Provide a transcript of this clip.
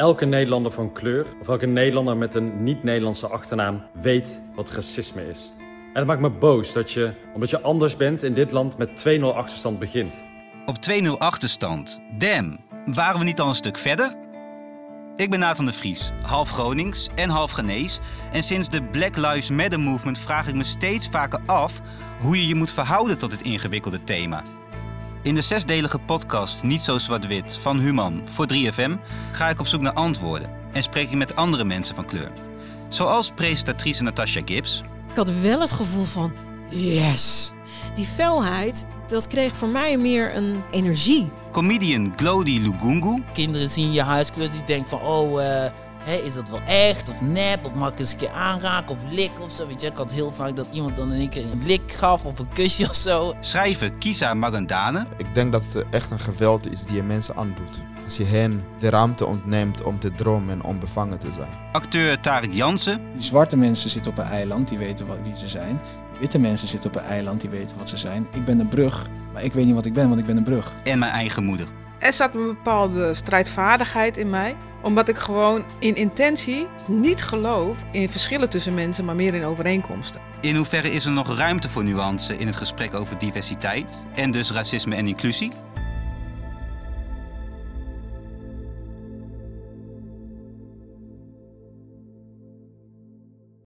elke Nederlander van kleur of elke Nederlander met een niet-Nederlandse achternaam weet wat racisme is. En het maakt me boos dat je, omdat je anders bent, in dit land met 2-0 achterstand begint. Op 2-0 achterstand. Damn, waren we niet al een stuk verder? Ik ben Nathan de Vries, half Gronings en half Genees. En sinds de Black Lives Matter movement vraag ik me steeds vaker af hoe je je moet verhouden tot dit ingewikkelde thema. In de zesdelige podcast Niet zo zwart-wit van Human voor 3FM ga ik op zoek naar antwoorden en spreek ik met andere mensen van kleur. Zoals presentatrice Natasha Gibbs, Ik had wel het gevoel van, yes. Die felheid, dat kreeg voor mij meer een energie. comedian Glody Lugungu Kinderen zien je huidskleur, die denken van, oh, eh, hè, is dat wel echt of nep? Of mag ik eens een keer aanraken of likken of zo? Weet je, ik had heel vaak dat iemand dan in één keer een lik gaf of een kusje of zo. schrijver Kisa Magandane, Ik denk dat het echt een geweld is die je mensen aandoet. Als je hen de ruimte ontneemt om te dromen en onbevangen te zijn. acteur Tarek Jansen Die zwarte mensen zitten op een eiland, die weten wat, wie ze zijn. Witte mensen zitten op een eiland, die weten wat ze zijn. Ik ben een brug, maar ik weet niet wat ik ben, want ik ben een brug. en mijn eigen moeder. Er zat een bepaalde strijdvaardigheid in mij. Omdat ik gewoon in intentie niet geloof in verschillen tussen mensen, maar meer in overeenkomsten. In hoeverre is er nog ruimte voor nuance in het gesprek over diversiteit en dus racisme en inclusie?